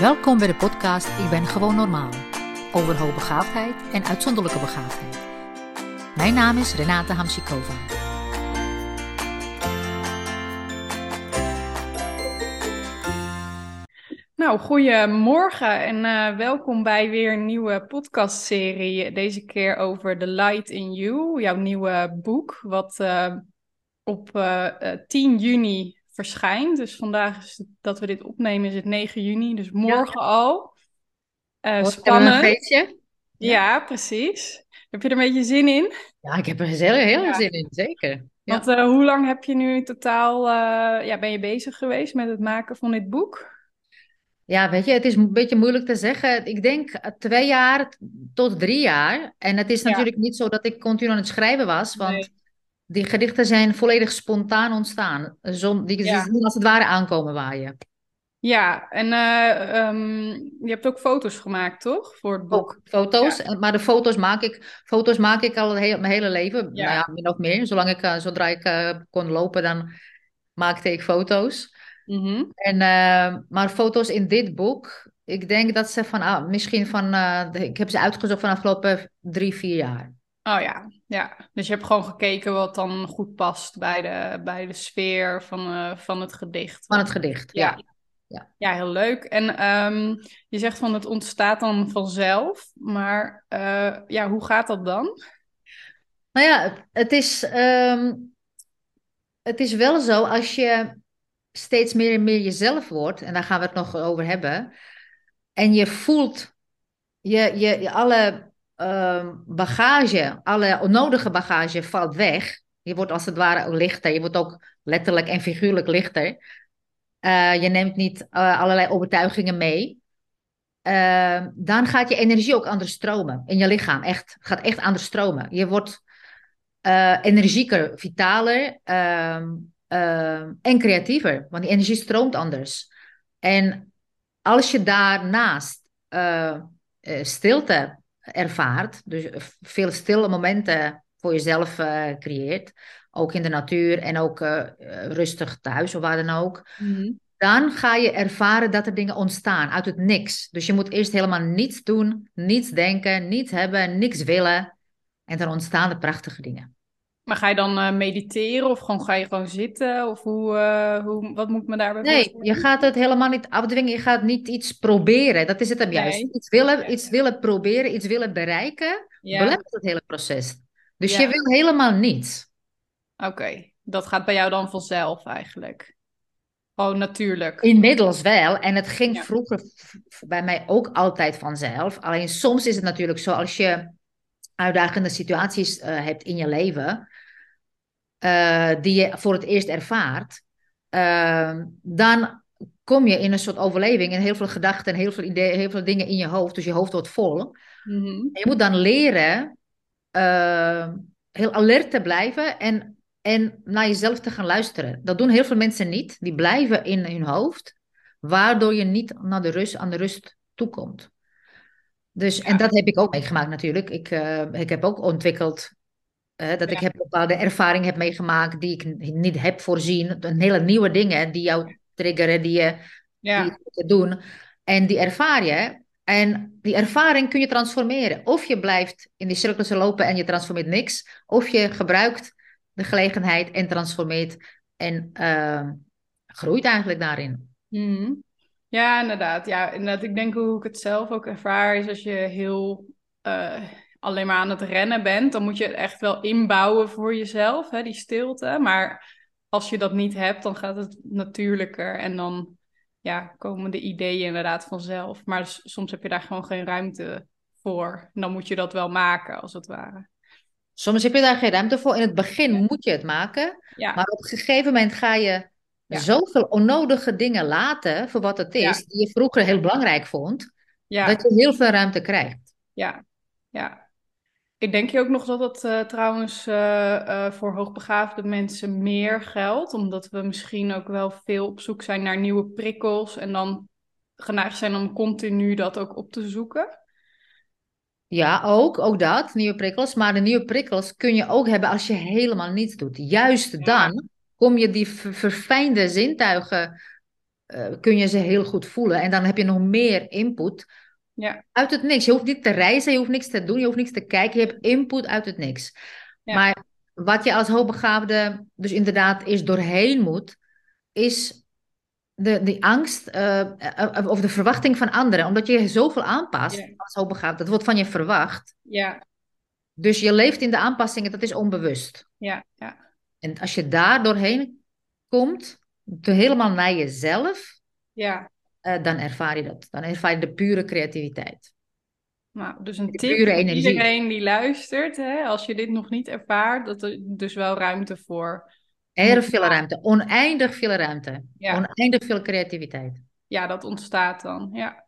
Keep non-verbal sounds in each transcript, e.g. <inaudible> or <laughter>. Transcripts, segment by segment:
Welkom bij de podcast Ik ben gewoon normaal. Over hoogbegaafdheid en uitzonderlijke begaafdheid. Mijn naam is Renate Hamsikova. Nou, goedemorgen en uh, welkom bij weer een nieuwe podcastserie. Deze keer over The Light in You, jouw nieuwe boek, wat uh, op uh, 10 juni verschijnt. Dus vandaag is het, dat we dit opnemen is het 9 juni, dus morgen ja. al. Uh, spannend. Een feestje. Ja. ja. precies. Heb je er een beetje zin in? Ja, ik heb er heel, heel ja. zin in, zeker. Want uh, hoe lang heb je nu totaal, uh, ja, ben je bezig geweest met het maken van dit boek? Ja, weet je, het is een beetje moeilijk te zeggen. Ik denk twee jaar tot drie jaar. En het is natuurlijk niet zo dat ik continu aan het schrijven was, want... Nee die gedichten zijn volledig spontaan ontstaan. Zon, die ja. als het ware aankomen waaien. Ja, en uh, um, je hebt ook foto's gemaakt, toch? Voor het boek. Ook foto's, ja. maar de foto's maak ik, foto's maak ik al heel, mijn hele leven. Ja. Nou ja, min of meer. Zolang ik, uh, zodra ik uh, kon lopen, dan maakte ik foto's. Mm -hmm. en, maar foto's in dit boek, ik denk dat ze van, ah, misschien van, ik heb ze uitgezocht van de afgelopen drie, vier jaar. Oh ja, ja. Dus je hebt gewoon gekeken wat dan goed past bij de, bij de sfeer van, uh, van het gedicht. Van het gedicht, ja. Ja, ja heel leuk. En um, je zegt van het ontstaat dan vanzelf, maar uh, ja, hoe gaat dat dan? Nou ja, het is, um, het is wel zo als je steeds meer en meer jezelf wordt, en daar gaan we het nog over hebben, en je voelt je, je, alle uh, bagage, alle onnodige bagage valt weg. Je wordt als het ware lichter. Je wordt ook letterlijk en figuurlijk lichter. Uh, je neemt niet uh, allerlei overtuigingen mee. Uh, dan gaat je energie ook anders stromen in je lichaam. Echt, gaat echt anders stromen. Je wordt eh, energieker, vitaler ehm, ehm, en creatiever. Want die energie stroomt anders. En als je daarnaast eh, stilte ervaart. Dus veel stille momenten voor jezelf uh, creëert. Ook in de natuur en ook uh, rustig thuis of waar dan ook. Mm-hmm. Dan ga je ervaren dat er dingen ontstaan uit het niks. Dus je moet eerst helemaal niets doen, niets denken, niets hebben, niks willen. En dan ontstaan de prachtige dingen. Maar ga je dan uh, mediteren of gewoon, ga je gewoon zitten? Of hoe, uh, hoe, wat moet me daarbij Nee, je gaat het helemaal niet afdwingen. Je gaat niet iets proberen. Dat is het hem juist. Iets, willen, iets willen proberen, iets willen bereiken, ja. belemmert het hele proces. Dus ja. je wil helemaal niets. Oké, okay. dat gaat bij jou dan vanzelf eigenlijk? Oh, natuurlijk. Inmiddels wel. En het ging vroeger bij mij ook altijd vanzelf. Alleen soms is het natuurlijk zo als je uitdagende situaties uh, hebt in je leven, uh, die je voor het eerst ervaart, uh, dan kom je in een soort overleving en heel veel gedachten en heel veel ideeën, heel veel dingen in je hoofd. Dus je hoofd wordt vol. Mm-hmm. je moet dan leren heel alert te blijven en, en naar jezelf te gaan luisteren. Dat doen heel veel mensen niet. Die blijven in hun hoofd, waardoor je niet naar de rust, aan de rust toekomt. Dus, ja. En dat heb ik ook meegemaakt natuurlijk. Ik, uh, ik heb ook ontwikkeld dat ja. ik heb bepaalde ervaringen heb meegemaakt die ik niet heb voorzien. Een hele nieuwe dingen die jou triggeren, die je, ja. die je doen. En die ervaar je. En die ervaring kun je transformeren. Of je blijft in die cirkels lopen en je transformeert niks. Of je gebruikt de gelegenheid en transformeert en uh, groeit eigenlijk daarin. Mm. Ja, inderdaad. Ja, inderdaad. Ik denk hoe ik het zelf ook ervaar is als je heel uh, alleen maar aan het rennen bent, dan moet je het echt wel inbouwen voor jezelf, hè, die stilte. Maar als je dat niet hebt, dan gaat het natuurlijker en dan ja, komen de ideeën inderdaad vanzelf. Maar soms heb je daar gewoon geen ruimte voor. En dan moet je dat wel maken, als het ware. Soms heb je daar geen ruimte voor. In het begin ja. moet je het maken. Ja. Maar op een gegeven moment ga je ja. zoveel onnodige dingen laten voor wat het is, die je vroeger heel belangrijk vond, dat je heel veel ruimte krijgt. Ja, ja. Ik denk je ook nog dat dat uh, trouwens uh, uh, voor hoogbegaafde mensen meer geldt, omdat we misschien ook wel veel op zoek zijn naar nieuwe prikkels en dan geneigd zijn om continu dat ook op te zoeken. Ja, ook, ook dat, nieuwe prikkels. Maar de nieuwe prikkels kun je ook hebben als je helemaal niets doet. Juist dan kom je die verfijnde zintuigen eh, kun je ze heel goed voelen. En dan heb je nog meer input Ja, uit het niks. Je hoeft niet te reizen, je hoeft niks te doen, je hoeft niks te kijken. Je hebt input uit het niks. Ja. Maar wat je als hoogbegaafde dus inderdaad is doorheen moet, is de, die angst eh, eh, of de verwachting van anderen. Omdat je zoveel aanpast Ja. als hoogbegaafde. Dat wordt van je verwacht. ja, Dus je leeft in de aanpassingen, dat is onbewust. ja, ja. En als je daar doorheen komt, helemaal naar jezelf, Ja, eh, dan ervaar je dat. Dan ervaar je de pure creativiteit. nou, dus een tip voor iedereen die luistert, hè, als je dit nog niet ervaart, dat er dus wel ruimte voor. Erg veel ruimte, oneindig veel ruimte, Ja. oneindig veel creativiteit. Ja, dat ontstaat dan. Ja.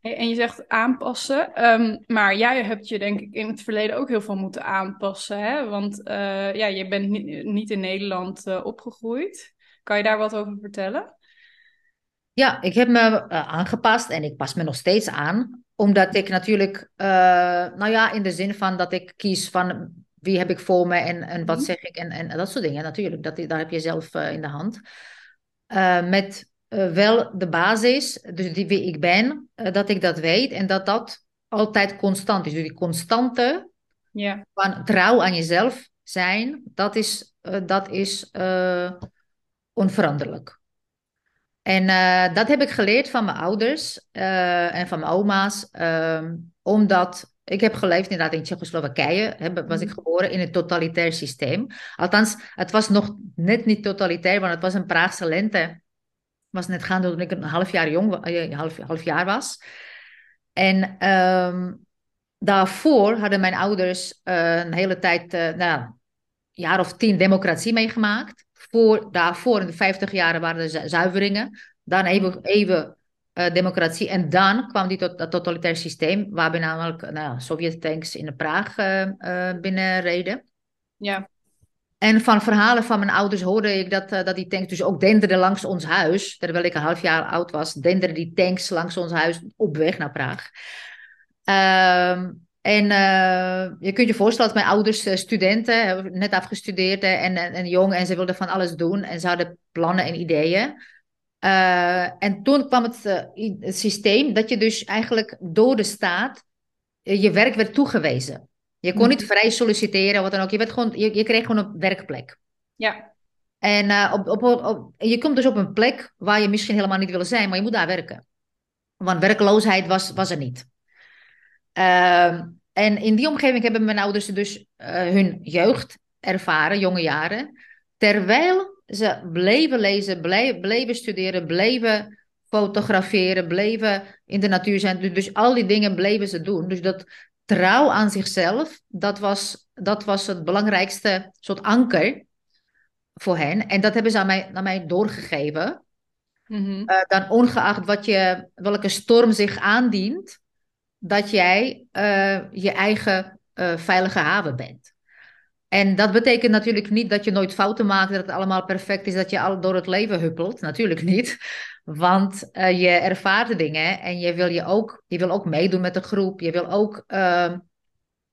En je zegt aanpassen, ehm, maar jij hebt je denk ik in het verleden ook heel veel moeten aanpassen, hè? Want eh, ja, je bent ni- niet in Nederland eh, opgegroeid. Kan je daar wat over vertellen? Ja, ik heb me eh, aangepast en ik pas me nog steeds aan, omdat ik natuurlijk, eh, nou ja, in de zin van dat ik kies van wie heb ik voor me en, en wat Mhm. zeg ik en, en dat soort dingen natuurlijk. Dat, daar heb je zelf eh, in de hand. Met wel de basis, dus die, wie ik ben, dat ik dat weet en dat dat altijd constant is. Dus die constante Ja, van trouw aan jezelf zijn, dat is, dat is onveranderlijk. En eh, dat heb ik geleerd van mijn ouders eh, en van mijn oma's, ehm, omdat ik heb geleefd inderdaad in Tsjechoslowakije, hè, was ik Mhm. geboren in een totalitair systeem. Althans, het was nog net niet totalitair, want het was een Praagse lente. Het was net gaande toen ik een half jaar jong, eh, half, half jaar was. En ehm, daarvoor hadden mijn ouders een hele tijd, nou, een jaar of tien democratie meegemaakt. Voor, daarvoor, in de vijftig jaren, waren er zu- zuiveringen. Dan even, even eh, democratie. En dan kwam die tot, dat totalitair systeem, waarbij namelijk nou, Sovjet-tanks in de Praag eh, eh, binnenreden. ja, En van verhalen van mijn ouders hoorde ik dat, dat die tanks dus ook denderden langs ons huis. Terwijl ik een half jaar oud was, denderden die tanks langs ons huis op weg naar Praag. Ehm, en eh, je kunt je voorstellen dat mijn ouders eh, studenten, net afgestudeerd en, en, en jong, en ze wilden van alles doen. En ze hadden plannen en ideeën. Eh, en toen kwam het, systeem dat je dus eigenlijk door de staat je werk werd toegewezen. Je kon niet vrij solliciteren, wat dan ook. Je, werd gewoon, je, je kreeg gewoon een werkplek. ja, En op, op, op, je komt dus op een plek waar je misschien helemaal niet wil zijn, maar je moet daar werken. Want werkloosheid was, was er niet. Ehm, en in die omgeving hebben mijn ouders dus eh, hun jeugd ervaren, jonge jaren. Terwijl ze bleven lezen, bleven studeren, bleven fotograferen, bleven in de natuur zijn. Dus, dus al die dingen bleven ze doen. Dus dat trouw aan zichzelf, dat was, dat was het belangrijkste soort anker voor hen. En dat hebben ze aan mij, aan mij doorgegeven. mhm, Eh, dan ongeacht wat je, welke storm zich aandient, dat jij eh, je eigen eh, veilige haven bent. En dat betekent natuurlijk niet dat je nooit fouten maakt, dat het allemaal perfect is, dat je al door het leven huppelt. Natuurlijk niet. Want eh, je ervaart dingen en je wil, je, ook, je wil ook meedoen met de groep. Je wil ook ehm,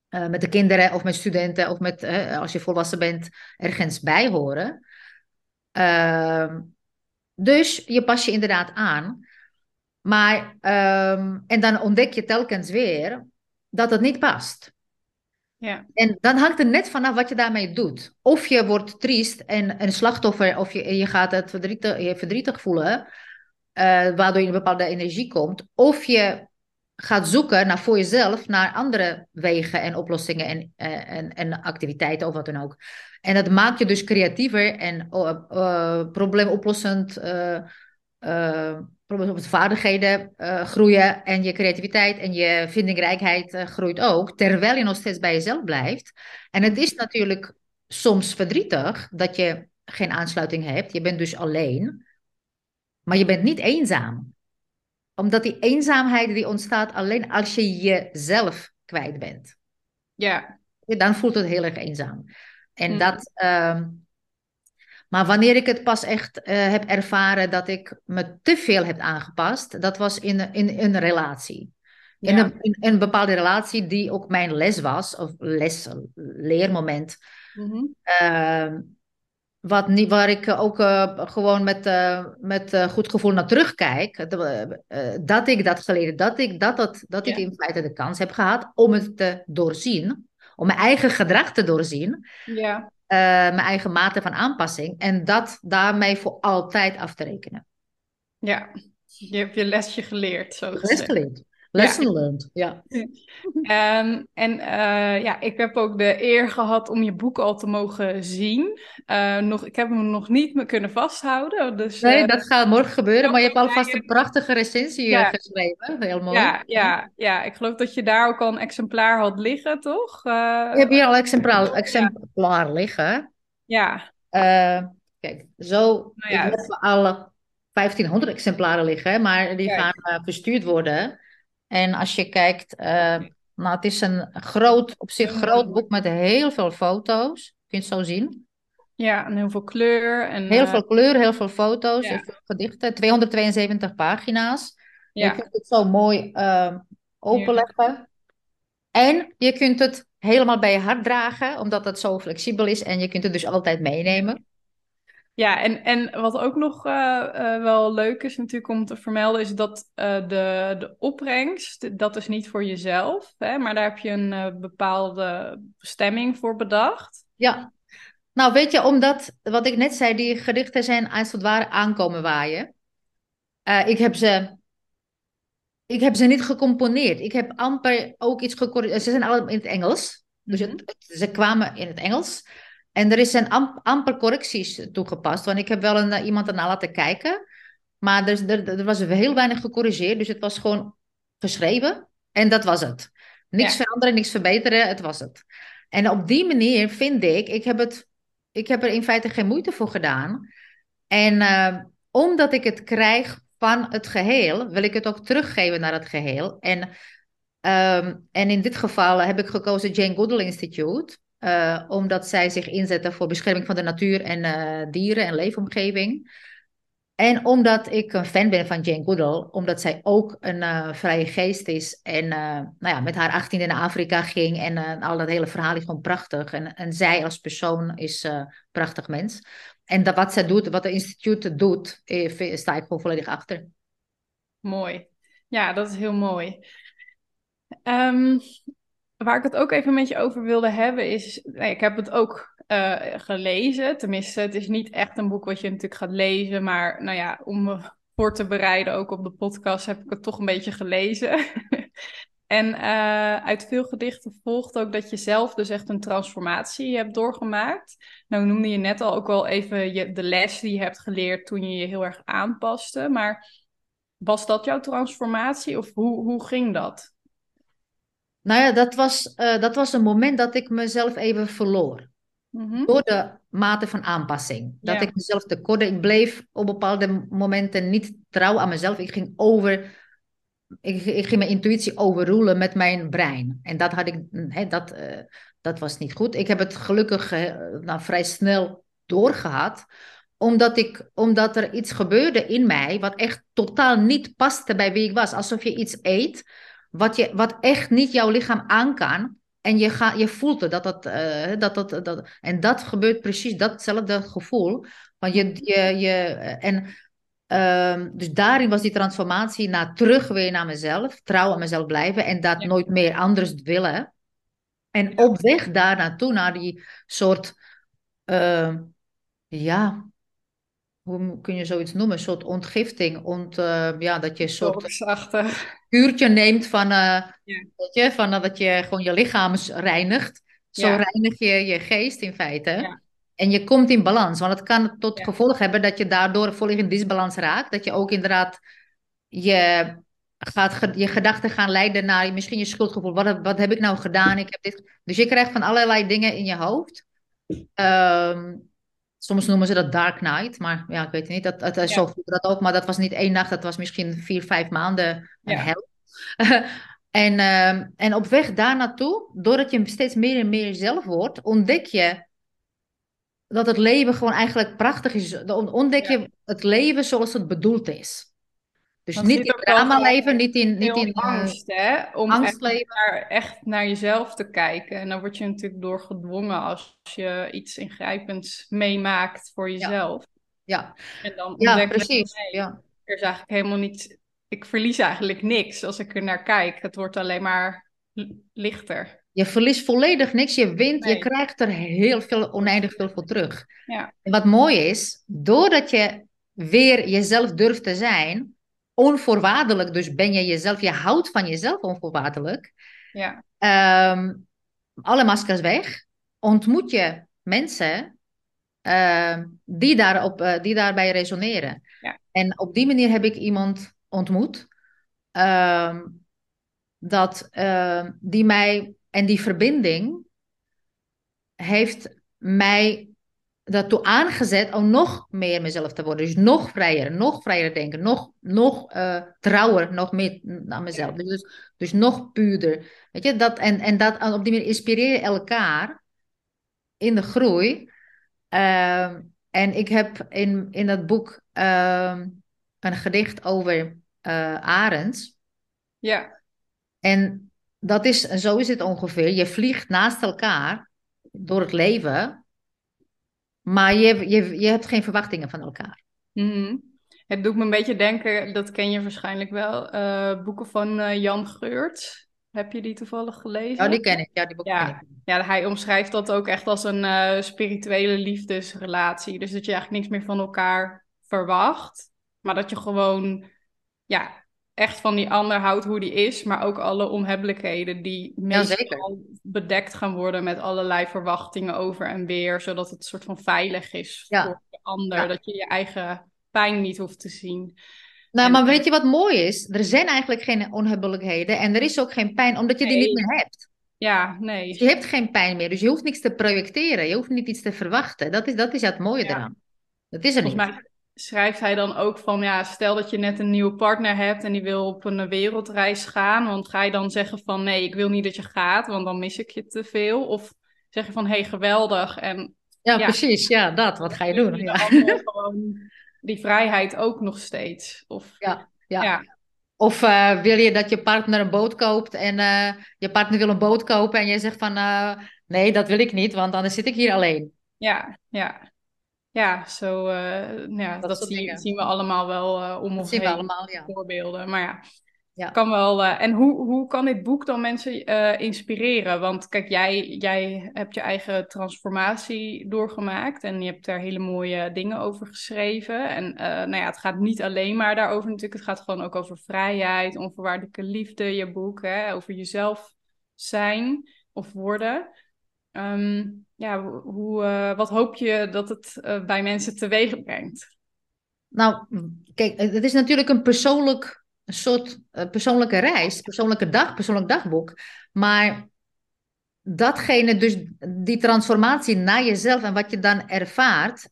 eh, met de kinderen of met studenten of met, als je volwassen bent, ergens bij horen. Ehm, dus je pas je inderdaad aan. Maar, ehm, en dan ontdek je telkens weer dat het niet past. ja, En dan hangt er net vanaf wat je daarmee doet. Of je wordt triest en een slachtoffer, of je, je gaat het verdrietig, je verdrietig voelen, eh, waardoor je in een bepaalde energie komt. Of je gaat zoeken naar voor jezelf naar andere wegen en oplossingen en, eh, en, en activiteiten of wat dan ook. En dat maakt je dus creatiever en uh, uh, probleemoplossend. Uh, vaardigheden uh, groeien en je creativiteit en je vindingrijkheid uh, groeit ook, terwijl je nog steeds bij jezelf blijft. En het is natuurlijk soms verdrietig dat je geen aansluiting hebt. Je bent dus alleen, maar je bent niet eenzaam. Omdat die eenzaamheid die ontstaat alleen als je jezelf kwijt bent. ja. Dan voelt het heel erg eenzaam. En mm. dat... Uh, maar wanneer ik het pas echt uh, heb ervaren dat ik me te veel heb aangepast, dat was in, in, in een relatie. Ja. In, een, in, een, bepaalde relatie die ook mijn les was, of les, leermoment. Mm -hmm. uh, wat niet, waar ik ook uh, gewoon met, uh, met goed gevoel naar terugkijk, dat ik dat geleerd, dat ik, dat, dat, dat ik in feite de kans heb gehad om het te doorzien, om mijn eigen gedrag te doorzien, ja. Mijn eigen mate van aanpassing en dat daarmee voor altijd af te rekenen. Ja, je hebt je lesje geleerd, zo Les geleerd. Lesson ja. learned, ja. Um, <laughs> en uh, ja, ik heb ook de eer gehad om je boek al te mogen zien. Uh, nog, ik heb hem nog niet me kunnen vasthouden. Dus, nee, uh, dat gaat morgen gebeuren, maar je hebt alvast een prachtige recensie ja. geschreven. Heel mooi. Ja, ja, ja, ik geloof dat je daar ook al een exemplaar had liggen, toch? je hebt hier al exemplaar, exemplaar liggen. Ja. kijk, zo nou ja, ik heb alle 1500 exemplaren liggen, maar die Kijk. gaan verstuurd worden. En als je kijkt, uh, nou, het is een groot, op zich groot boek met heel veel foto's. Kun je het zo zien? Ja, en heel veel kleur. En, heel uh, veel kleur, heel veel foto's, ja. veel gedichten. 272 pagina's. Ja. Je kunt het zo mooi uh, openleggen. Ja. En je kunt het helemaal bij je hart dragen, omdat het zo flexibel is. En je kunt het dus altijd meenemen. Ja, en, en wat ook nog uh, uh, wel leuk is natuurlijk om te vermelden, is dat uh, de, de opbrengst, dat is niet voor jezelf, hè, maar daar heb je een bepaalde bestemming voor bedacht. Ja, nou weet je, omdat, wat ik net zei, die gedichten zijn als het ware aankomen waaien. ik heb ze ik heb ze niet gecomponeerd. Ik heb amper ook iets gecorrigeerd. Ze zijn allemaal in het Engels. Dus het, het, ze kwamen in het Engels. En er zijn amp, amper correcties toegepast, want ik heb wel een, eh, iemand ernaar laten kijken, maar er, er, er, was heel weinig gecorrigeerd, dus het was gewoon geschreven en dat was het. Niks ja. veranderen, niks verbeteren, het was het. En op die manier vind ik, ik heb, het, ik heb er in feite geen moeite voor gedaan. En uh, omdat ik het krijg van het geheel, wil ik het ook teruggeven naar het geheel. En, um, en in dit geval heb ik gekozen Jane Goodall Institute. Uh, omdat zij zich inzetten voor bescherming van de natuur en uh, dieren en leefomgeving. En omdat ik een fan ben van Jane Goodall, omdat zij ook een uh, vrije geest is. En nou ja, met haar 18 naar Afrika ging en al dat hele verhaal is gewoon prachtig. En, en zij als persoon is een prachtig mens. En dat, wat zij doet, wat het instituut doet, sta ik gewoon volledig achter. Mooi. Ja, dat is heel mooi. Um, Waar ik het ook even met je over wilde hebben is, nee, ik heb het ook uh, gelezen. Tenminste, het is niet echt een boek wat je natuurlijk gaat lezen, maar nou ja, om me voor te bereiden, ook op de podcast, heb ik het toch een beetje gelezen. <laughs> en uh, uit veel gedichten volgt ook dat je zelf dus echt een transformatie hebt doorgemaakt. Nou noemde je net al ook wel even je, de les die je hebt geleerd toen je je heel erg aanpaste, maar was dat jouw transformatie of hoe, hoe ging dat? Nou ja, dat was, uh, dat was een moment dat ik mezelf even verloor. Mm-hmm. Door de mate van aanpassing. Dat ik mezelf tekort. Ik bleef op bepaalde momenten niet trouw aan mezelf. Ik ging over. Ik, ik ging mijn intuïtie overroelen met mijn brein. En dat had ik. Hè, dat, uh, dat was niet goed. Ik heb het gelukkig uh, nou, vrij snel doorgehad omdat, ik, omdat er iets gebeurde in mij wat echt totaal niet paste bij wie ik was. Alsof je iets eet wat, je, wat echt niet jouw lichaam aan kan. En je, ga, je voelt het, dat dat, uh, dat, dat, dat. En dat gebeurt precies datzelfde gevoel. Want je, je, je, en, uh, dus daarin was die transformatie naar terug weer naar mezelf. Trouw aan mezelf blijven en dat nooit meer anders willen. En op weg daar naartoe, naar die soort, uh, ja, hoe kun je zoiets noemen? Een soort ontgifting. Ont, uh, ja, dat je een soort kuurtje neemt van, uh, ja. weet je, van uh, dat je gewoon je lichaam reinigt. Zo ja. reinig je je geest in feite. Ja. En je komt in balans. Want het kan tot gevolg hebben dat je daardoor volledig in disbalans raakt. Dat je ook inderdaad je, gaat, je gedachten gaan leiden naar misschien je schuldgevoel. Wat, wat heb ik nou gedaan? Ik heb dit... Dus je krijgt van allerlei dingen in je hoofd. Um, Soms noemen ze dat Dark Night, maar ja, ik weet het niet. Dat, dat, ja. Zo voelde dat ook, maar dat was niet één nacht, dat was misschien vier, vijf maanden een ja. hel. <laughs> en, uh, en op weg daar naartoe, doordat je steeds meer en meer jezelf wordt, ontdek je dat het leven gewoon eigenlijk prachtig is. Ontdek je het leven zoals het bedoeld is. Dus niet in drama leven, niet in, niet in eh, angst, hè? Om angst echt naar, echt naar jezelf te kijken. En dan word je natuurlijk door gedwongen als je iets ingrijpends meemaakt voor jezelf. Ja, En dan ja ontdek je, precies. nee, Ja. er is eigenlijk helemaal niet... Ik verlies eigenlijk niks als ik er naar kijk. Het wordt alleen maar lichter. Je verliest volledig niks, je wint, je krijgt er heel veel, oneindig veel voor terug. Ja, En wat mooi is, doordat je weer jezelf durft te zijn, onvoorwaardelijk, dus ben je jezelf, je houdt van jezelf onvoorwaardelijk, ja, ehm, alle maskers weg, ontmoet je mensen ehm, die, daarop, eh, die daarbij resoneren. Ja. En op die manier heb ik iemand ontmoet ehm, dat, die mij, en die verbinding heeft mij daartoe aangezet om nog meer mezelf te worden. Dus nog vrijer, nog vrijer denken, nog, nog eh, trouwer, nog meer naar mezelf. Dus, dus nog puurder. Weet je, dat, en, en dat, op die manier inspireer je elkaar in de groei. Ehm, en ik heb in, in dat boek ehm, een gedicht over eh Arends. ja, En dat is, zo is het ongeveer. Je vliegt naast elkaar door het leven, maar je, je, je hebt geen verwachtingen van elkaar. Mhm. Het doet me een beetje denken, dat ken je waarschijnlijk wel, eh, boeken van eh, Jan Geurt. Heb je die toevallig gelezen? Ja, die ken ik. Ja, die boek Ja. ken ik. Ja, hij omschrijft dat ook echt als een eh, spirituele liefdesrelatie. Dus dat je eigenlijk niks meer van elkaar verwacht, maar dat je gewoon ja, echt van die ander houdt hoe die is, maar ook alle onhebbelijkheden die meestal bedekt gaan worden met allerlei verwachtingen over en weer, zodat het een soort van veilig is Ja. voor de ander, Ja. dat je je eigen pijn niet hoeft te zien. Nou, En- maar weet je wat mooi is? Er zijn eigenlijk geen onhebbelijkheden en er is ook geen pijn, omdat je die niet meer hebt. Ja, nee. Dus je hebt geen pijn meer, dus je hoeft niks te projecteren. Je hoeft niet iets te verwachten. Dat is, dat is het mooie eraan. Dat is er Volgens niet. mij schrijft hij dan ook van, ja, stel dat je net een nieuwe partner hebt en die wil op een wereldreis gaan, want ga je dan zeggen van, nee, ik wil niet dat je gaat, want dan mis ik je te veel? Of zeg je van, hé, hey, geweldig en Ja, Ja. precies. Ja, dat. Wat ga je doen? Ja. <laughs> gewoon die vrijheid ook nog steeds? Of, Ja, ja. ja. Of eh, wil je dat je partner een boot koopt en eh, je partner wil een boot kopen en je zegt van eh, nee, dat wil ik niet, want anders zit ik hier alleen. Ja, ja. Ja, zo, eh, ja, Dat zien, we allemaal wel eh, om Dat ons zien we heen, allemaal, ja. voorbeelden. Maar ja, Ja. kan wel. eh, en hoe, hoe kan dit boek dan mensen inspireren? Want kijk, jij, jij hebt je eigen transformatie doorgemaakt en je hebt daar hele mooie dingen over geschreven. En nou ja, het gaat niet alleen maar daarover natuurlijk. Het gaat gewoon ook over vrijheid, onvoorwaardelijke liefde, je boek, hè, over jezelf zijn of worden. Ehm, ja, hoe, eh, wat hoop je dat het eh, bij mensen teweeg brengt? Nou, kijk, het is natuurlijk een persoonlijk, soort eh, persoonlijke reis, persoonlijke dag, persoonlijk dagboek. Maar datgene, dus die transformatie naar jezelf en wat je dan ervaart,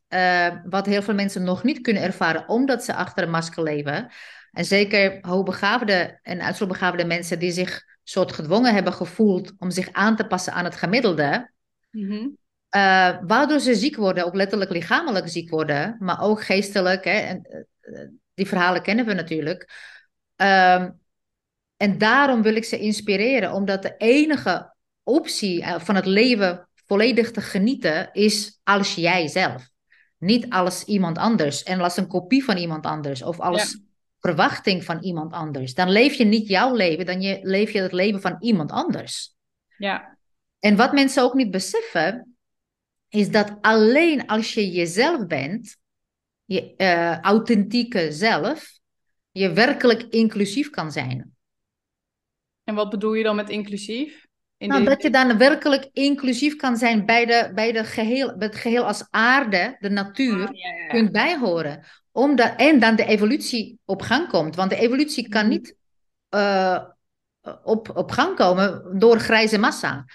wat heel veel mensen nog niet kunnen ervaren, omdat ze achter een masker leven. En zeker hoogbegaafde en uitzonderbegaafde mensen die zich soort gedwongen hebben gevoeld om zich aan te passen aan het gemiddelde. Mhm. Eh, waardoor ze ziek worden, ook letterlijk lichamelijk ziek worden, maar ook geestelijk. Hè, en, eh, die verhalen kennen we natuurlijk. Ehm, en daarom wil ik ze inspireren, omdat de enige optie eh, van het leven volledig te genieten is als jijzelf. Niet als iemand anders en als een kopie van iemand anders of als Ja. Verwachting van iemand anders. Dan leef je niet jouw leven, dan je, leef je het leven van iemand anders. Ja, En wat mensen ook niet beseffen, is dat alleen als je jezelf bent, je eh, authentieke zelf, je werkelijk inclusief kan zijn. en wat bedoel je dan met inclusief? Nou, dat je dan werkelijk inclusief kan zijn bij, de, bij, de geheel, bij het geheel als aarde, de natuur, Ah, ja, ja, ja. kunt bijhoren. Omdat, en dan de evolutie op gang komt. Want de evolutie kan Mhm. niet eh, op, op gang komen door grijze massa.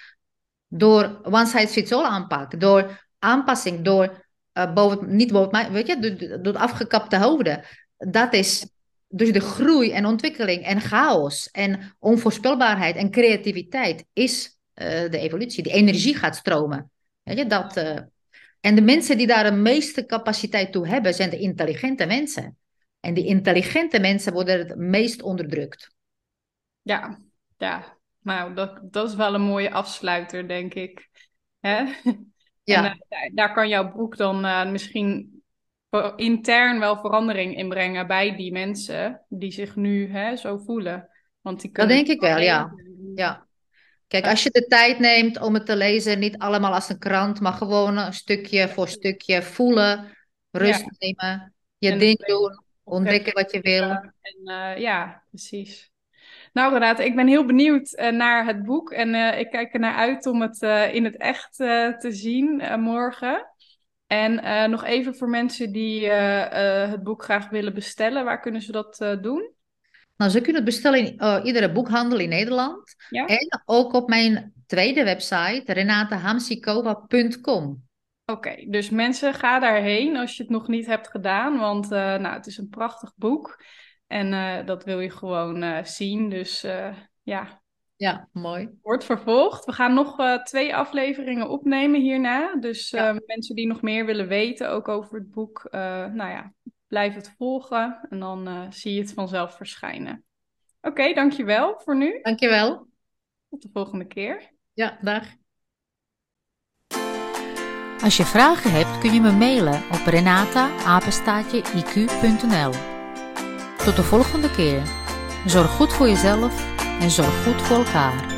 Door one size fits all aanpak. Door aanpassing. Door eh, boven, niet boven, mij- weet je, door, door afgekapte hoofden. Dat is dus de groei en ontwikkeling en chaos en onvoorspelbaarheid en creativiteit is eh, de evolutie. Die energie gaat stromen. Weet je, dat, eh, en de mensen die daar de meeste capaciteit toe hebben, zijn de intelligente mensen. En die intelligente mensen worden het meest onderdrukt. Ja, ja. Nou, dat, dat is wel een mooie afsluiter, denk ik. Hè? <laughs> Ja. En uh, daar kan jouw boek dan uh, misschien intern wel verandering in brengen bij die mensen die zich nu hè, zo voelen. Want die dat denk ik wel, ja. ja. Kijk, als je de tijd neemt om het te lezen, niet allemaal als een krant, maar gewoon een stukje voor stukje voelen, rust nemen, je ding doen, ontdekken wat je wil. En, uh, ja, precies. Nou, Renate, ik ben heel benieuwd uh, naar het boek en uh, ik kijk er naar uit om het in het echt te zien morgen. En nog even voor mensen die het boek graag willen bestellen, waar kunnen ze dat doen? Nou, ze kunnen het bestellen in iedere boekhandel in Nederland. Ja? En ook op mijn tweede website, renatehamsikova.com. Oké, dus mensen, ga daarheen als je het nog niet hebt gedaan. Want nou, het is een prachtig boek. En dat wil je gewoon zien. Dus ja. Ja, mooi. Wordt vervolgd. We gaan nog twee afleveringen opnemen hierna. Dus mensen die nog meer willen weten, ook over het boek. nou ja, Blijf het volgen en dan uh, zie je het vanzelf verschijnen. Oké, okay, dankjewel voor nu. Dankjewel. Tot de volgende keer. Ja, dag. Als je vragen hebt kun je me mailen op renata-iq.nl Tot de volgende keer. Zorg goed voor jezelf en zorg goed voor elkaar.